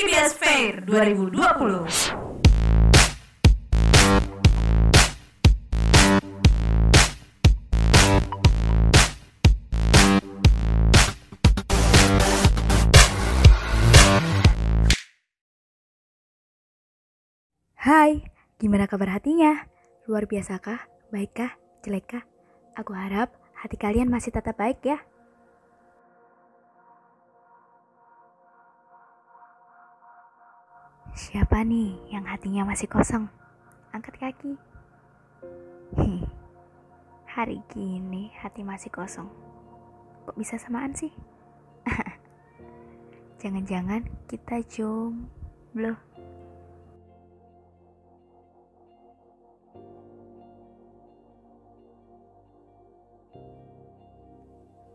IBS Fair 2020. Hai, gimana kabar hatinya? Luar biasa kah? Baikkah? Jelekkah? Aku harap hati kalian masih tetap baik ya. Siapa nih yang hatinya masih kosong? Angkat kaki. Hih, hari gini hati masih kosong. Kok bisa samaan sih? Jangan-jangan kita jomblo.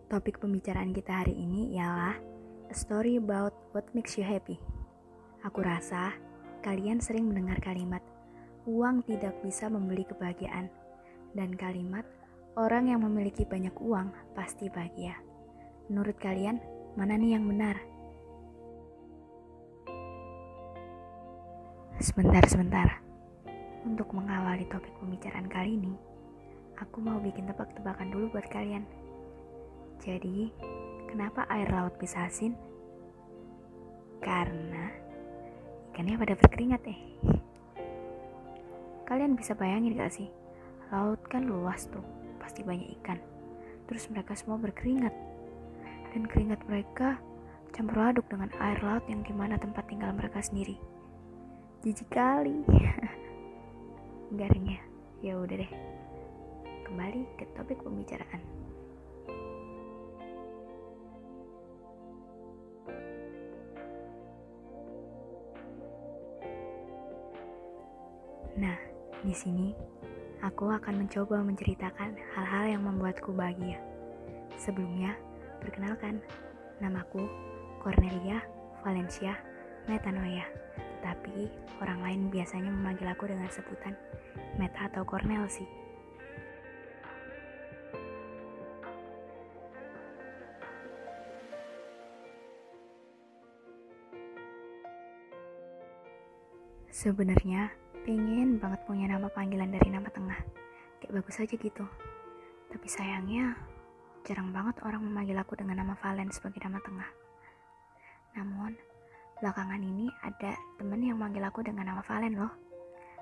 Topik pembicaraan kita hari ini ialah A Story About What Makes You Happy. Aku rasa kalian sering mendengar kalimat uang tidak bisa membeli kebahagiaan dan kalimat orang yang memiliki banyak uang pasti bahagia. Menurut kalian, mana nih yang benar? Sebentar, sebentar. Untuk mengawali topik pembicaraan kali ini, aku mau bikin tebak-tebakan dulu buat kalian. Jadi, kenapa air laut bisa asin? Karena ikannya pada berkeringat eh. Kalian bisa bayangin gak sih? Laut kan luas tuh, pasti banyak ikan. Terus mereka semua berkeringat. Dan keringat mereka campur aduk dengan air laut yang di mana tempat tinggal mereka sendiri. Jijik kali. Garingnya. Ya udah deh. Kembali ke topik pembicaraan. Nah, di sini aku akan mencoba menceritakan hal-hal yang membuatku bahagia. Sebelumnya, perkenalkan, namaku Cornelia Valencia Metanoia. Tetapi orang lain biasanya memanggil aku dengan sebutan Meta atau Cornel sih. Sebenarnya pengen banget punya nama panggilan dari nama tengah. Kayak bagus aja gitu. Tapi sayangnya jarang banget orang memanggil aku dengan nama Valen sebagai nama tengah. Namun, belakangan ini ada temen yang manggil aku dengan nama Valen loh.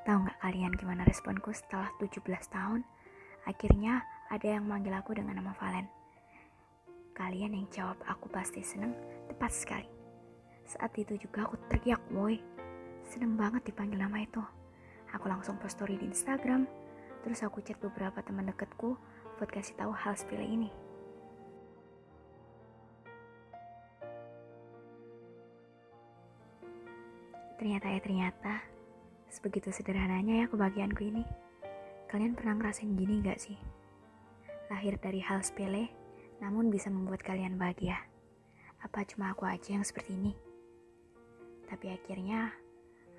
Tahu nggak kalian gimana responku setelah 17 tahun? Akhirnya ada yang manggil aku dengan nama Valen. Kalian yang jawab aku pasti seneng, tepat sekali. Saat itu juga aku teriak, boy. Seneng banget dipanggil nama itu. Aku langsung post story di Instagram, terus aku chat beberapa teman deketku buat kasih tahu hal sepele ini. Ternyata ya ternyata, sebegitu sederhananya ya kebahagiaanku ini. Kalian pernah ngerasain gini gak sih? Lahir dari hal sepele, namun bisa membuat kalian bahagia. Apa cuma aku aja yang seperti ini? Tapi akhirnya,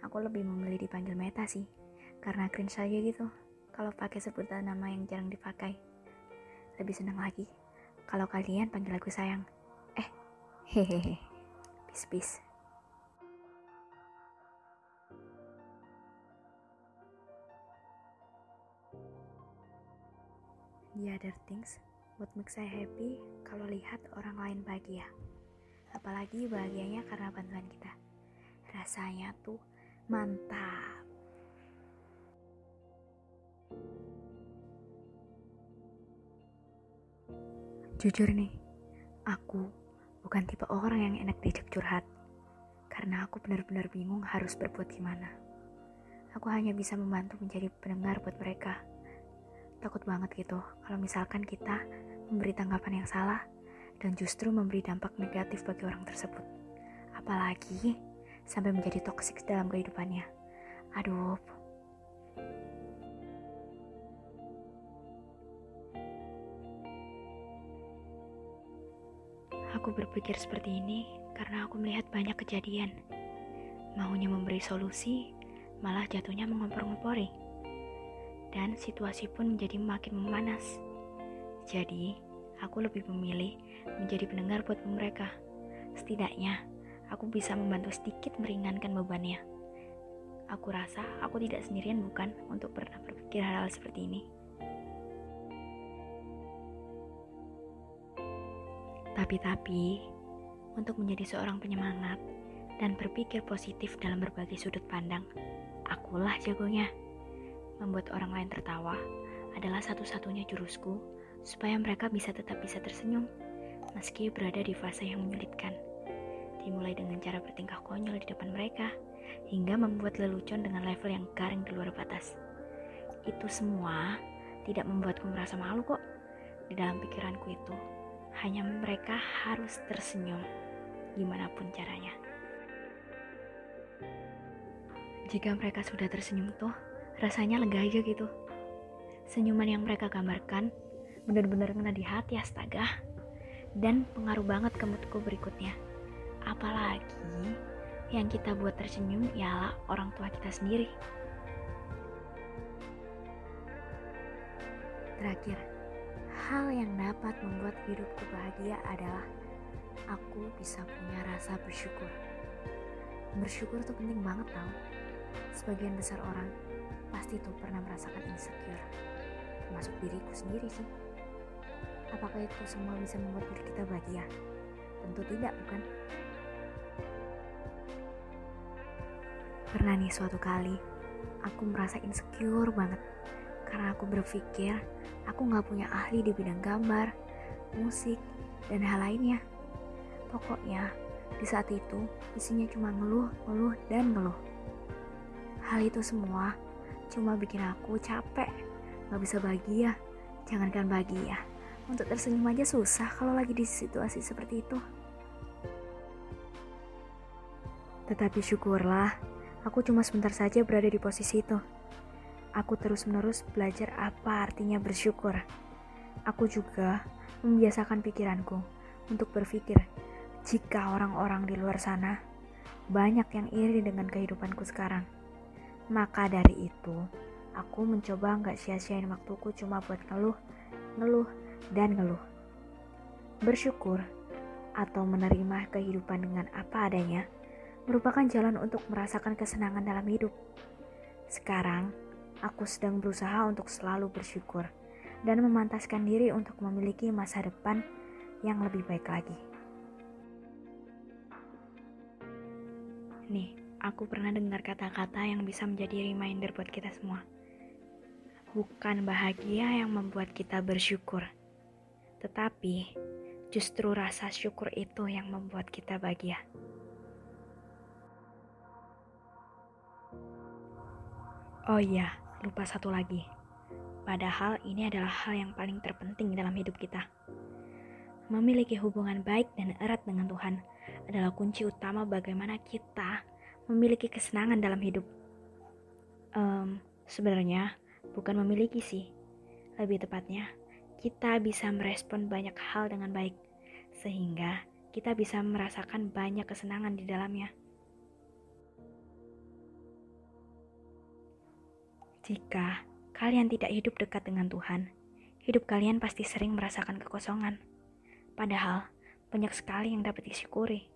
aku lebih memilih dipanggil Meta sih. Karena cringe aja gitu, kalau pakai sebutan nama yang jarang dipakai. Lebih senang lagi, kalau kalian panggil aku sayang. Eh, hehehe, peace. The other things what makes saya happy kalau lihat orang lain bahagia. Apalagi bahagianya karena bantuan kita. Rasanya tuh mantap. Jujur nih, aku bukan tipe orang yang enak diajak curhat. Karena aku benar-benar bingung harus berbuat gimana. Aku hanya bisa membantu menjadi pendengar buat mereka takut banget gitu kalau misalkan kita memberi tanggapan yang salah dan justru memberi dampak negatif bagi orang tersebut. Apalagi sampai menjadi toksik dalam kehidupannya. Aduh. Aku berpikir seperti ini karena aku melihat banyak kejadian. Maunya memberi solusi, malah jatuhnya mengompor-ngompori dan situasi pun menjadi makin memanas. Jadi, aku lebih memilih menjadi pendengar buat mereka. Setidaknya, aku bisa membantu sedikit meringankan bebannya. Aku rasa aku tidak sendirian bukan untuk pernah berpikir hal-hal seperti ini. Tapi-tapi, untuk menjadi seorang penyemangat dan berpikir positif dalam berbagai sudut pandang, akulah jagonya. Membuat orang lain tertawa adalah satu-satunya jurusku supaya mereka bisa tetap bisa tersenyum meski berada di fase yang menyulitkan. Dimulai dengan cara bertingkah konyol di depan mereka, hingga membuat lelucon dengan level yang garing di luar batas. Itu semua tidak membuatku merasa malu kok. Di dalam pikiranku itu, hanya mereka harus tersenyum, gimana pun caranya. Jika mereka sudah tersenyum tuh, rasanya lega aja gitu. Senyuman yang mereka gambarkan benar-benar kena di hati astaga dan pengaruh banget ke moodku berikutnya apalagi yang kita buat tersenyum ialah orang tua kita sendiri terakhir hal yang dapat membuat hidupku bahagia adalah aku bisa punya rasa bersyukur bersyukur tuh penting banget tau sebagian besar orang pasti tuh pernah merasakan insecure termasuk diriku sendiri sih Apakah itu semua bisa membuat diri kita bahagia? Tentu tidak, bukan? Pernah nih suatu kali, aku merasa insecure banget karena aku berpikir aku gak punya ahli di bidang gambar, musik, dan hal lainnya. Pokoknya, di saat itu isinya cuma ngeluh, ngeluh, dan ngeluh. Hal itu semua cuma bikin aku capek, gak bisa bahagia, jangankan bahagia. Untuk tersenyum aja susah kalau lagi di situasi seperti itu. Tetapi syukurlah, aku cuma sebentar saja berada di posisi itu. Aku terus-menerus belajar apa artinya bersyukur. Aku juga membiasakan pikiranku untuk berpikir jika orang-orang di luar sana banyak yang iri dengan kehidupanku sekarang. Maka dari itu, aku mencoba nggak sia-siain waktuku cuma buat ngeluh, ngeluh, dan ngeluh. Bersyukur atau menerima kehidupan dengan apa adanya merupakan jalan untuk merasakan kesenangan dalam hidup. Sekarang, aku sedang berusaha untuk selalu bersyukur dan memantaskan diri untuk memiliki masa depan yang lebih baik lagi. Nih, aku pernah dengar kata-kata yang bisa menjadi reminder buat kita semua. Bukan bahagia yang membuat kita bersyukur, tetapi justru rasa syukur itu yang membuat kita bahagia. Oh iya, lupa satu lagi. Padahal ini adalah hal yang paling terpenting dalam hidup kita. Memiliki hubungan baik dan erat dengan Tuhan adalah kunci utama bagaimana kita memiliki kesenangan dalam hidup. Um, sebenarnya bukan memiliki sih, lebih tepatnya kita bisa merespon banyak hal dengan baik, sehingga kita bisa merasakan banyak kesenangan di dalamnya. Jika kalian tidak hidup dekat dengan Tuhan, hidup kalian pasti sering merasakan kekosongan. Padahal, banyak sekali yang dapat disyukuri.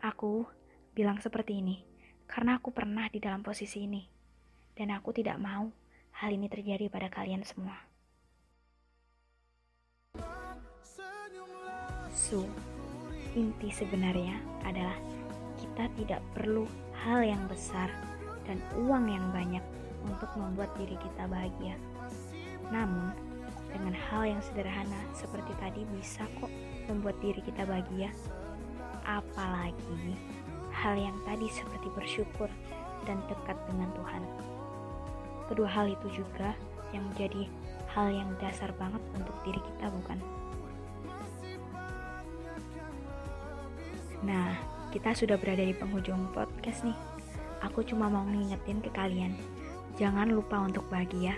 Aku bilang seperti ini karena aku pernah di dalam posisi ini, dan aku tidak mau hal ini terjadi pada kalian semua. So, inti sebenarnya adalah kita tidak perlu hal yang besar dan uang yang banyak untuk membuat diri kita bahagia. Namun, dengan hal yang sederhana seperti tadi bisa kok membuat diri kita bahagia. Apalagi hal yang tadi seperti bersyukur dan dekat dengan Tuhan. Kedua hal itu juga yang menjadi hal yang dasar banget untuk diri kita bukan? Nah, kita sudah berada di penghujung podcast nih. Aku cuma mau ngingetin ke kalian, jangan lupa untuk bahagia,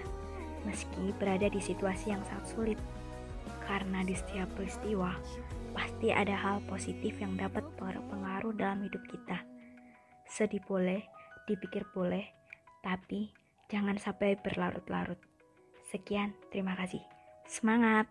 meski berada di situasi yang sangat sulit. Karena di setiap peristiwa, pasti ada hal positif yang dapat berpengaruh dalam hidup kita. Sedih boleh, dipikir boleh, tapi jangan sampai berlarut-larut. Sekian, terima kasih. Semangat!